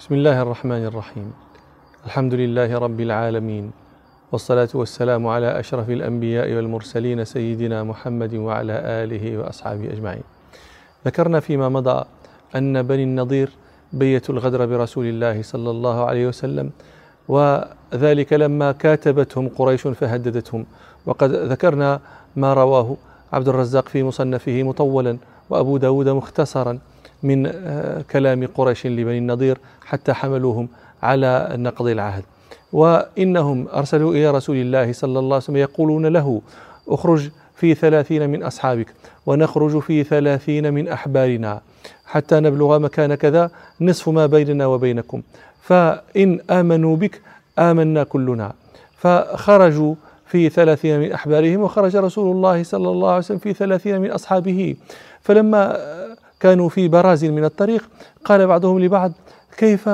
بسم الله الرحمن الرحيم. الحمد لله رب العالمين والصلاة والسلام على أشرف الأنبياء والمرسلين سيدنا محمد وعلى آله وأصحابه أجمعين. ذكرنا فيما مضى أن بني النضير بيتوا الغدر برسول الله صلى الله عليه وسلم وذلك لما كاتبتهم قريش فهددتهم. وقد ذكرنا ما رواه عبد الرزاق في مصنفه مطولا وأبو داود مختصرا. من آه، كلام قريش لبني النضير حتى حملوهم على نقض العهد. وإنهم أرسلوا إلى رسول الله صلى الله عليه وسلم يقولون له اخرج في ثلاثين من أصحابك ونخرج في ثلاثين من أحبارنا حتى نبلغ مكان كذا نصف ما بيننا وبينكم. فإن آمنوا بك آمنا كلنا. فخرجوا في ثلاثين من أحبارهم وخرج رسول الله صلى الله عليه وسلم في ثلاثين من أصحابه. فلما كانوا في برازل من الطريق. قال بعضهم لبعض كيف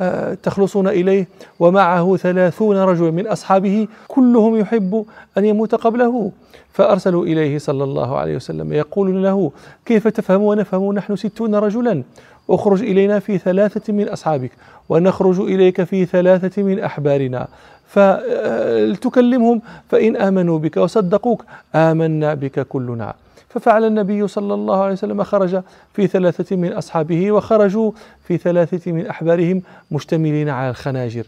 آه، تخلصون إليه؟ ومعه ثلاثون رجلا من أصحابه كلهم يحب أن يموت قبله. فأرسلوا إليه صلى الله عليه وسلم يقولون له كيف تفهم ونفهم نحن ستون رجلا. اخرج إلينا في ثلاثة من أصحابك ونخرج إليك في ثلاثة من أحبارنا. فتكلمهم فإن آمنوا بك وصدقوك آمنا بك كلنا. ففعل النبي صلى الله عليه وسلم خرج في ثلاثة من أصحابه وخرجوا في ثلاثة من أحبارهم مشتملين على الخناجر.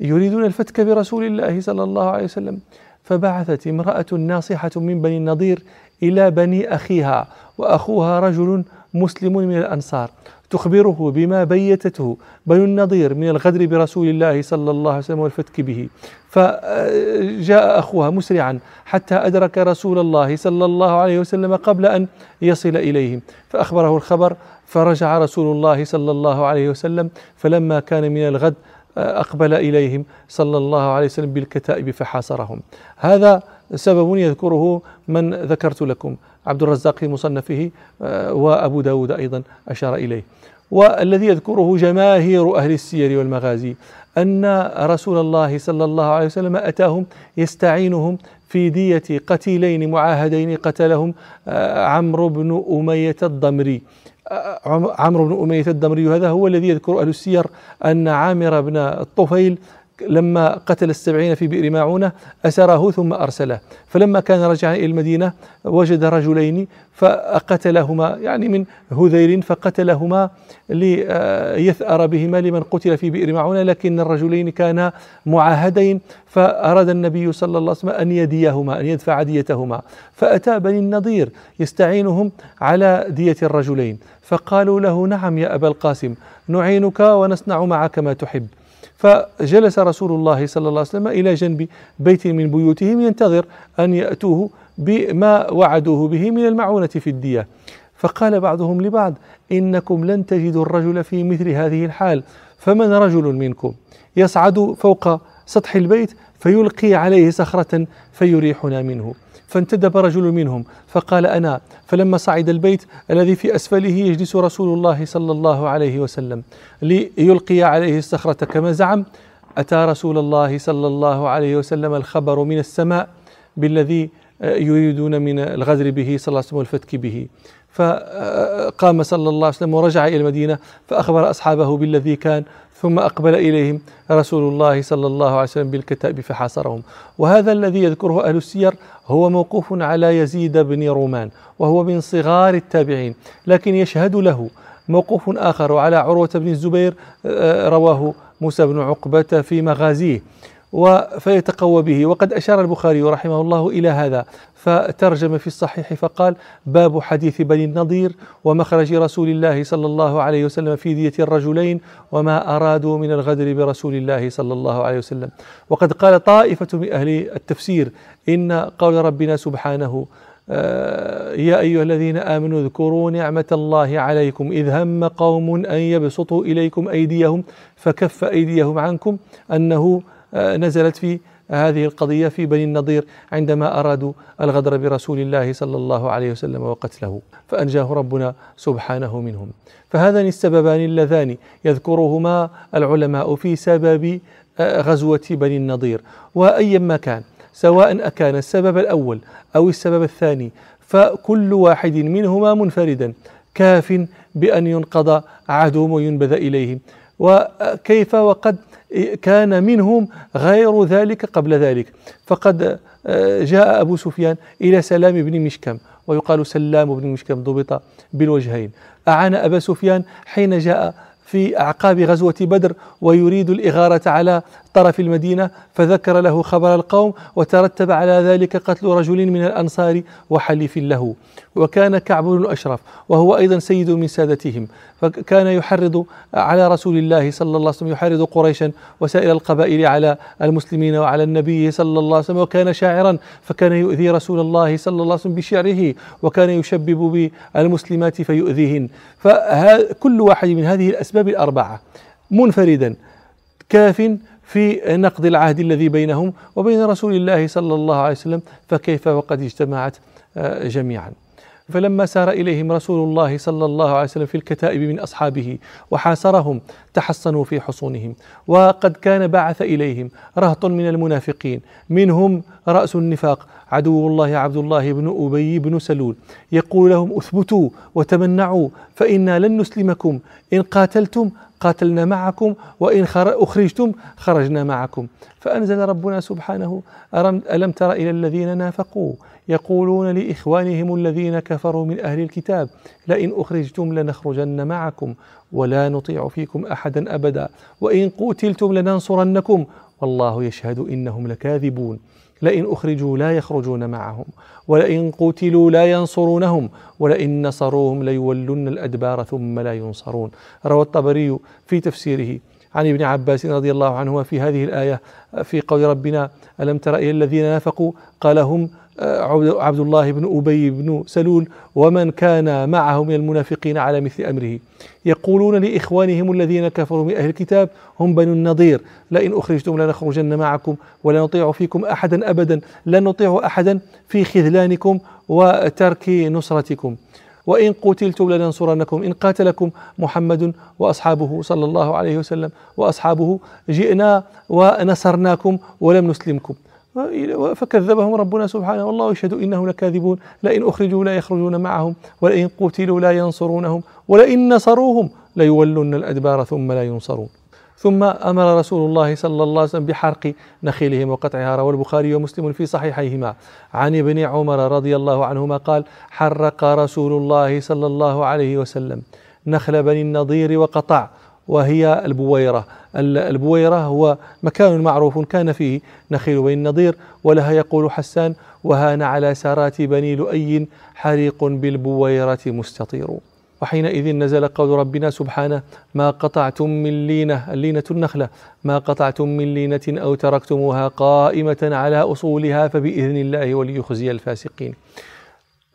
يريدون الفتك برسول الله صلى الله عليه وسلم فبعثت امرأة ناصحة من بني النضير إلى بني أخيها وأخوها رجل مسلم من الأنصار. تخبره بما بيتته بنو النضير من الغدر برسول الله صلى الله عليه وسلم والفتك به. فجاء أخوها مسرعا حتى أدرك رسول الله صلى الله عليه وسلم قبل أن يصل إليهم فأخبره الخبر فرجع رسول الله صلى الله عليه وسلم فلما كان من الغد أقبل إليهم صلى الله عليه وسلم بالكتائب فحاصرهم. هذا سبب يذكره من ذكرت لكم. عبد الرزاق في مصنفه آه، وأبو داود أيضا أشار إليه. والذي يذكره جماهير أهل السير والمغازي أن رسول الله صلى الله عليه وسلم أتاهم يستعينهم في دية قتيلين معاهدين قتلهم آه، عمرو بن أمية الضمري. آه، عمرو بن أمية الضمري هذا هو الذي يذكر أهل السير أن عامر بن الطفيل لما قتل السبعين في بئر معونة أسره ثم أرسله. فلما كان رجعا إلى المدينة وجد رجلين فقتلهما يعني من هذيل فقتلهما ليثأر بهما لمن قتل في بئر معونة لكن الرجلين كانا معاهدين. فأراد النبي صلى الله عليه وسلم أن يديهما أن يدفع ديتهما. فأتى بني النضير يستعينهم على دية الرجلين. فقالوا له نعم يا أبا القاسم نعينك ونصنع معك ما تحب. فجلس رسول الله صلى الله عليه وسلم إلى جنب بيت من بيوتهم ينتظر أن يأتوه بما وعدوه به من المعونة في الدية. فقال بعضهم لبعض إنكم لن تجدوا الرجل في مثل هذه الحال فمن رجل منكم؟ يصعد فوق سطح البيت فيلقي عليه صخرة فيريحنا منه. فانتدب رجل منهم فقال أنا فلما صعد البيت الذي في أسفله يجلس رسول الله صلى الله عليه وسلم ليلقي عليه الصخرة كما زعم أتى رسول الله صلى الله عليه وسلم الخبر من السماء بالذي يريدون من الغدر به صلى الله عليه وسلم والفتك به. فقام صلى الله عليه وسلم ورجع إلى المدينة فأخبر أصحابه بالذي كان ثم أقبل إليهم رسول الله صلى الله عليه وسلم بالكتاب فحاصرهم. وهذا الذي يذكره أهل السير هو موقوف على يزيد بن رومان وهو من صغار التابعين لكن يشهد له موقوف آخر على عروة بن الزبير آه، رواه موسى بن عقبة في مغازيه. فيتقوى به. وقد أشار البخاري رحمه الله إلى هذا فترجم في الصحيح فقال باب حديث بني النضير ومخرج رسول الله صلى الله عليه وسلم في دية الرجلين وما أرادوا من الغدر برسول الله صلى الله عليه وسلم. وقد قال طائفة من أهل التفسير إن قول ربنا سبحانه آه، يا أيها الذين آمنوا اذكروا نعمة الله عليكم إذ هم قوم أن يبسطوا إليكم أيديهم فكف أيديهم عنكم أنه نزلت في هذه القضية في بني النضير عندما أرادوا الغدر برسول الله صلى الله عليه وسلم وقتله فأنجاه ربنا سبحانه منهم. فهذان السببان اللذان يذكرهما العلماء في سبب آه، غزوة بني النضير. وأيما كان سواء أكان السبب الأول أو السبب الثاني فكل واحد منهما منفردا كاف بأن ينقض عهدهم وينبذ إليهم وكيف وقد كان منهم غير ذلك قبل ذلك. فقد آه، جاء أبو سفيان إلى سلام بن مشكم ويقال سلام بن مشكم ضبط بالوجهين. أعان أبا سفيان حين جاء في أعقاب غزوة بدر ويريد الإغارة على طرف المدينة فذكر له خبر القوم وترتب على ذلك قتل رجل من الأنصار وحليف له. وكان كعب بن الأشرف وهو أيضا سيد من سادتهم. فكان يحرض على رسول الله صلى الله عليه وسلم يحرض قريشا وسائر القبائل على المسلمين وعلى النبي صلى الله عليه وسلم. وكان شاعرا فكان يؤذي رسول الله صلى الله عليه وسلم بشعره وكان يشبب بالمسلمات فيؤذيهن. فكل واحد من هذه الأسباب الأربعة منفردا. كاف في نقض العهد الذي بينهم وبين رسول الله صلى الله عليه وسلم فكيف وقد اجتمعت آه، جميعا. فلما سار إليهم رسول الله صلى الله عليه وسلم في الكتائب من أصحابه وحاصرهم تحصنوا في حصونهم. وقد كان بعث إليهم رهط من المنافقين منهم رأس النفاق عدو الله عبد الله بن أبي بن سلول. يقول لهم اثبتوا وتمنعوا فإنا لن نسلمكم. إن قاتلتم قاتلنا معكم وإن أخرجتم خرجنا معكم. فأنزل ربنا سبحانه ألم تر إلى الذين نافقوا؟ يقولون لإخوانهم الذين كفروا من أهل الكتاب لئن أخرجتم لنخرجن معكم ولا نطيع فيكم أحدا أبدا. وإن قتلتم لننصرنكم والله يشهد إنهم لكاذبون. لئن أخرجوا لا يخرجون معهم ولئن قتلوا لا ينصرونهم ولئن نصروهم ليولن الأدبار ثم لا ينصرون. روى الطبري في تفسيره عن ابن عباس رضي الله عنهما في هذه الآية في قول ربنا ألم تر إلى الذين نافقوا؟ قال هم عبد الله بن أبي بن سلول ومن كان معه من المنافقين على مثل أمره. يقولون لإخوانهم الذين كفروا من أهل الكتاب هم بنو النضير لئن أخرجتم لنخرجن معكم ولا نطيع فيكم أحدا أبدا لا نطيع أحدا في خذلانكم وترك نصرتكم. وإن قتلتم لننصرنكم إن قاتلكم محمد وأصحابه صلى الله عليه وسلم وأصحابه جئنا ونصرناكم ولم نسلمكم. فكذبهم ربنا سبحانه. والله يشهد إنهم لكاذبون. لئن أخرجوا لا يخرجون معهم ولئن قتلوا لا ينصرونهم ولئن نصروهم ليولن الأدبار ثم لا ينصرون. ثم أمر رسول الله صلى الله عليه وسلم بحرق نخيلهم وقطعها. روى البخاري ومسلم في صحيحيهما. عن ابن عمر رضي الله عنهما قال حرق رسول الله صلى الله عليه وسلم نخل بني النضير وقطع وهي البويرة. البويرة هو مكان معروف كان فيه نخيل بني النضير ولها يقول حسان وهان على سارات بني لؤي حريق بالبويرة مستطير وحينئذ نزل قول ربنا سبحانه ما قطعتم من لينة اللينة النخلة ما قطعتم من لينة أو تركتموها قائمة على أصولها فبإذن الله وليخزي الفاسقين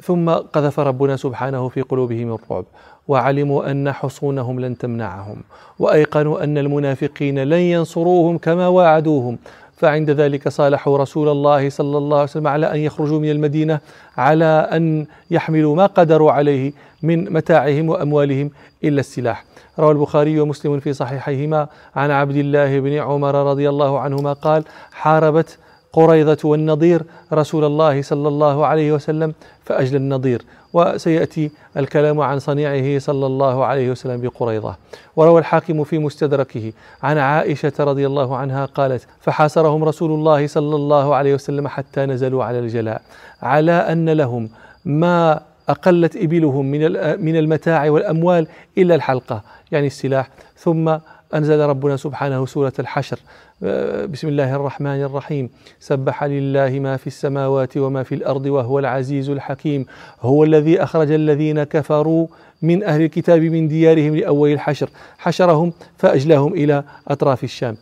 ثم قذف ربنا سبحانه في قلوبهم الرعب وعلموا أن حصونهم لن تمنعهم وأيقنوا أن المنافقين لن ينصروهم كما واعدوهم فعند ذلك صالحوا رسول الله صلى الله عليه وسلم على أن يخرجوا من المدينة على أن يحملوا ما قدروا عليه من متاعهم وأموالهم إلا السلاح. روى البخاري ومسلم في صحيحيهما عن عبد الله بن عمر رضي الله عنهما قال: حاربت قريضة والنضير رسول الله صلى الله عليه وسلم فأجل النضير. وسيأتي الكلام عن صنيعه صلى الله عليه وسلم بقريضة وروى الحاكم في مستدركه عن عائشة رضي الله عنها قالت فحاصرهم رسول الله صلى الله عليه وسلم حتى نزلوا على الجلاء على أن لهم ما أقلت إبلهم من من المتاع والأموال إلا الحلقة يعني السلاح. ثم أنزل ربنا سبحانه سورة الحشر. آه، بسم الله الرحمن الرحيم. سبح لله ما في السماوات وما في الأرض وهو العزيز الحكيم. هو الذي أخرج الذين كفروا من أهل الكتاب من ديارهم لأول الحشر. حشرهم فأجلاهم إلى أطراف الشام.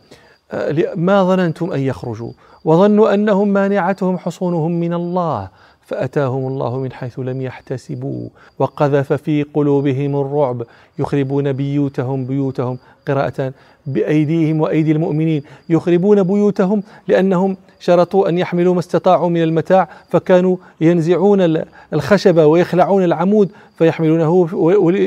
آه، ما ظننتم أن يخرجوا؟ وظنوا أنهم مانعتهم حصونهم من الله. فأتاهم الله من حيث لم يحتسبوا. وقذف في قلوبهم الرعب. يخربون بيوتهم بيوتهم قراءة بأيديهم وأيدي المؤمنين. يخربون بيوتهم لأنهم شرطوا أن يحملوا ما استطاعوا من المتاع. فكانوا ينزعون الخشب ويخلعون العمود. فيحملونه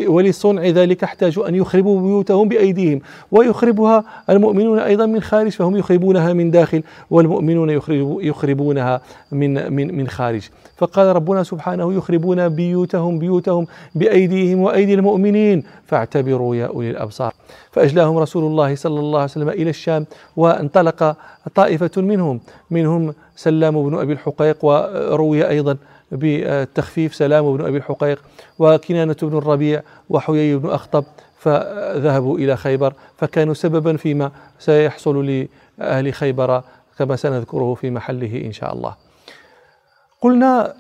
ولصنع ذلك احتاجوا أن يخربوا بيوتهم بأيديهم. ويخربها المؤمنون أيضا من خارج فهم يخربونها من داخل والمؤمنون يخربونها من من من خارج. فقال ربنا سبحانه يخربون بيوتهم بيوتهم بأيديهم وأيدي المؤمنين. فاعتبروا يا أولي الأبصار. فأجلاهم رسول الله صلى الله عليه وسلم إلى الشام وانطلق طائفة منهم. منهم سلام بن أبي الحقيق وروي أيضا بالتخفيف سلام بن أبي الحقيق وكنانة بن الربيع وحيي بن أخطب فذهبوا إلى خيبر فكانوا سببا فيما سيحصل لأهل خيبر كما سنذكره في محله إن شاء الله. قلنا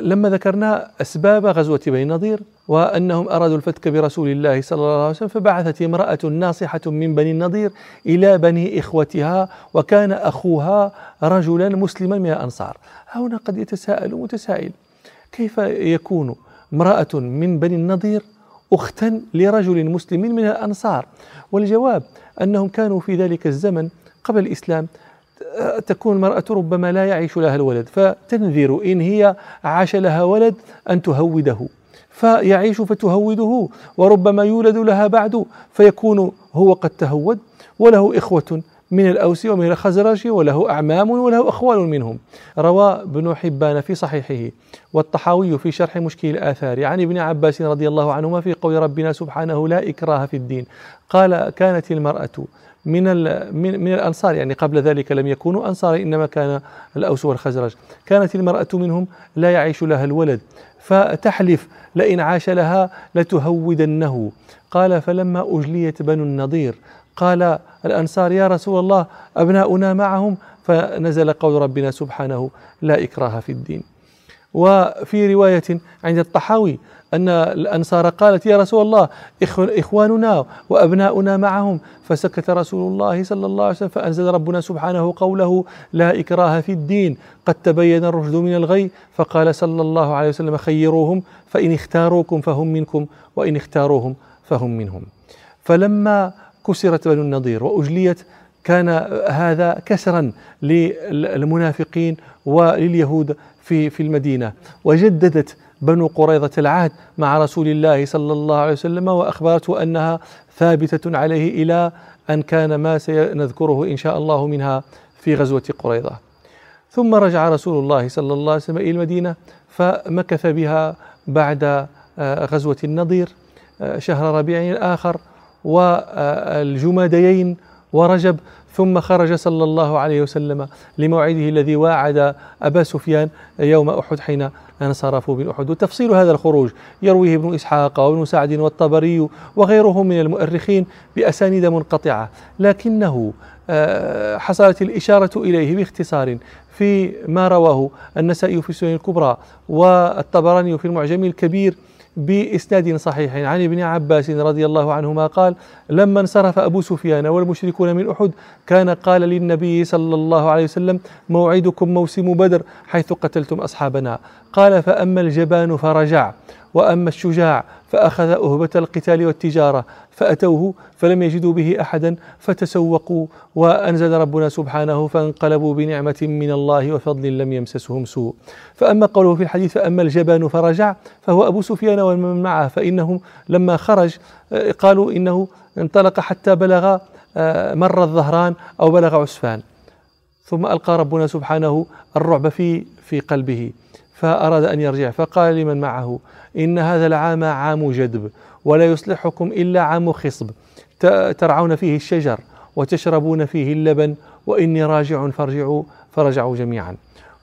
لما ذكرنا أسباب غزوة بني النضير وأنهم أرادوا الفتك برسول الله صلى الله عليه وسلم فبعثت امرأة ناصحة من بني النضير إلى بني إخوتها وكان أخوها رجلا مسلما من الأنصار. هنا قد يتساءل متسائل كيف يكون امرأة من بني النضير أختا لرجل مسلم من الأنصار؟ والجواب أنهم كانوا في ذلك الزمن قبل الإسلام تكون المرأة ربما لا يعيش لها الولد فتنذر إن هي عاش لها ولد أن تهوده. فيعيش فتهوده وربما يولد لها بعد فيكون هو قد تهود وله إخوة من الأوس ومن الخزرج وله أعمام وله أخوال منهم. روى ابن حبان في صحيحه. والطحاوي في شرح مشكل الآثار. عن ابن عباس رضي الله عنهما في قول ربنا سبحانه لا إكراه في الدين. قال كانت المرأة من من من الأنصار. يعني قبل ذلك لم يكونوا أنصار إنما كان الأوس والخزرج. كانت المرأة منهم لا يعيش لها الولد فتحلف لئن عاش لها لتهودنه. قال فلما أجليت بنو النضير قال الأنصار يا رسول الله أبناؤنا معهم. فنزل قول ربنا سبحانه لا إكراه في الدين. وفي رواية عند الطحاوي أن الأنصار قالت يا رسول الله إخواننا وأبناؤنا معهم. فسكت رسول الله صلى الله عليه وسلم فأنزل ربنا سبحانه قوله لا إكراه في الدين. قد تبين الرشد من الغي فقال صلى الله عليه وسلم خيروهم فإن اختاروكم فهم منكم وإن اختاروهم فهم منهم. فلما كسرت بنو النضير وأجليت كان هذا كسرا للمنافقين ولليهود في في المدينة. وجددت بنو قريظة العهد مع رسول الله صلى الله عليه وسلم وأخبرته أنها ثابتة عليه إلى أن كان ما سنذكره إن شاء الله منها في غزوة قريظة. ثم رجع رسول الله صلى الله عليه وسلم إلى المدينة فمكث بها بعد آه، غزوة النضير آه، شهر ربيع الآخر والجماديين ورجب ثم خرج صلى الله عليه وسلم لموعده الذي واعد أبا سفيان يوم أحد حين انصرفوا من أحد. وتفصيل هذا الخروج يرويه ابن إسحاق وابن سعد والطبري وغيرهم من المؤرخين بأسانيد منقطعة لكنه آه، حصلت الإشارة إليه باختصار في ما رواه النسائي في السنن الكبرى والطبراني في المعجم الكبير بإسناد صحيح. عن ابن عباس رضي الله عنهما قال لما انصرف أبو سفيان والمشركون من أحد كان قال للنبي صلى الله عليه وسلم موعدكم موسم بدر حيث قتلتم أصحابنا. قال فأما الجبان فرجع وأما الشجاع فأخذ أهبة القتال والتجارة. فأتوه فلم يجدوا به أحدا فتسوقوا وأنزل ربنا سبحانه فانقلبوا بنعمة من الله وفضل لم يمسسهم سوء. فأما قوله في الحديث فأما الجبان فرجع فهو أبو سفيان ومن معه فإنهم لما خرج آه، قالوا إنه انطلق حتى بلغ آه، مر الظهران أو بلغ عسفان. ثم ألقى ربنا سبحانه الرعب في في قلبه فأراد أن يرجع فقال لمن معه إن هذا العام عام جدب ولا يصلحكم إلا عام خصب. ترعون فيه الشجر وتشربون فيه اللبن وإني راجع فارجعوا فرجعوا جميعا.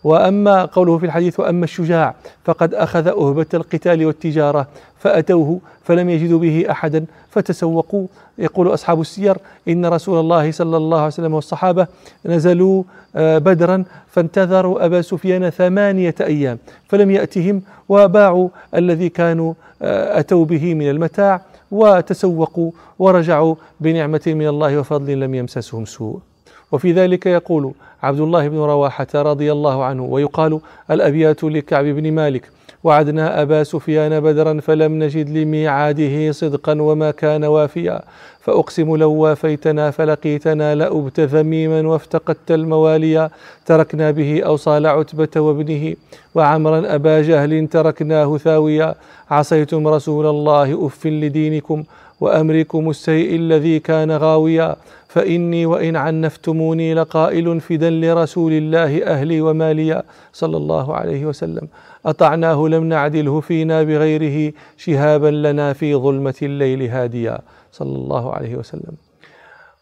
وأما قوله في الحديث وأما الشجاع فقد أخذ أهبة القتال والتجارة فأتوه فلم يجدوا به أحدا فتسوقوا. يقول أصحاب السير إن رسول الله صلى الله عليه وسلم والصحابة نزلوا آه، بدرا فانتظروا أبا سفيان ثمانية أيام فلم يأتهم وباعوا الذي كانوا آه، أتوا به من المتاع وتسوقوا ورجعوا بنعمة من الله وفضل لم يمسسهم سوء. وفي ذلك يقول عبد الله بن رواحة رضي الله عنه ويقال الأبيات لكعب بن مالك وعدنا أبا سفيان بدرا فلم نجد لميعاده صدقا وما كان وافيا فأقسم لو وافيتنا فلقيتنا لأبت ذميما وافتقدت المواليا تركنا به أوصال عتبة وابنه وعمرا أبا جهل تركناه ثاويا عصيتم رسول الله أف لدينكم وأمركم السيء الذي كان غاويا فإني وإن عنفتموني لقائل فدا لرسول الله أهلي وماليا صلى الله عليه وسلم. أطعناه لم نعدله فينا بغيره شهابا لنا في ظلمة الليل هاديا صلى الله عليه وسلم.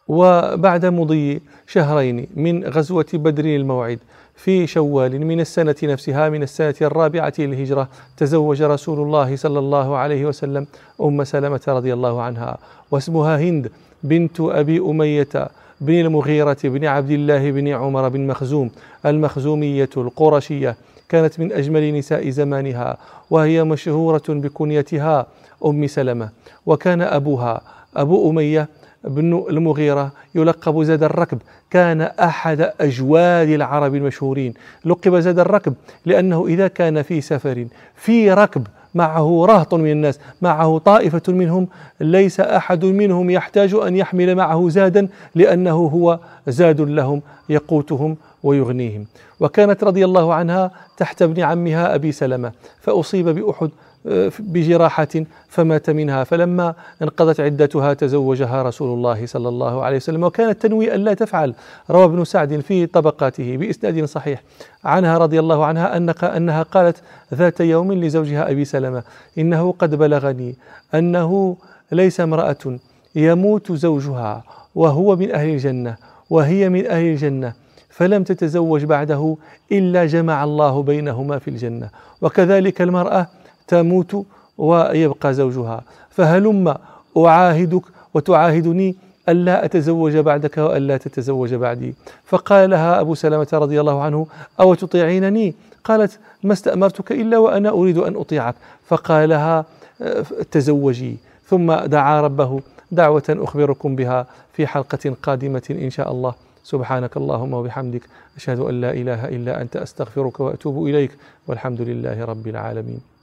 وبعد مضي شهرين من غزوة بدر الموعد في شوال من السنة نفسها من السنة الرابعة للهجرة تزوج رسول الله صلى الله عليه وسلم أم سلمة رضي الله عنها واسمها هند. بنت أبي أمية بن المغيرة بن عبد الله بن عمر بن مخزوم المخزومية القرشية كانت من أجمل نساء زمانها وهي مشهورة بكنيتها أم سلمة. وكان أبوها أبو أمية بن المغيرة يلقب زاد الركب. كان أحد أجواد العرب المشهورين. لقب زاد الركب لأنه إذا كان في سفر في ركب معه رهط من الناس معه طائفة منهم ليس أحد منهم يحتاج أن يحمل معه زادا لأنه هو زاد لهم يقوتهم ويغنيهم. وكانت رضي الله عنها تحت ابن عمها أبي سلمة فأصيب بأحد بجراحة فمات منها. فلما انقضت عدتها تزوجها رسول الله صلى الله عليه وسلم وكانت تنوي أن لا تفعل. روى ابن سعد في طبقاته بإسناد صحيح عنها رضي الله عنها أنها قالت ذات يوم لزوجها أبي سلمة إنه قد بلغني أنه ليس امرأة يموت زوجها وهو من أهل الجنة وهي من أهل الجنة فلم تتزوج بعده إلا جمع الله بينهما في الجنة. وكذلك المرأة تموت ويبقى زوجها. فهلم أعاهدك وتعاهدني ألا أتزوج بعدك وألا تتزوج بعدي. فقال لها أبو سلمة رضي الله عنه أو تطيعينني؟ قالت ما استأمرتك إلا وأنا أريد أن أطيعك. فقال لها تزوجي. ثم دعا ربه دعوة أخبركم بها في حلقة قادمة إن شاء الله. سبحانك اللهم وبحمدك أشهد أن لا إله إلا أنت أستغفرك وأتوب إليك والحمد لله رب العالمين.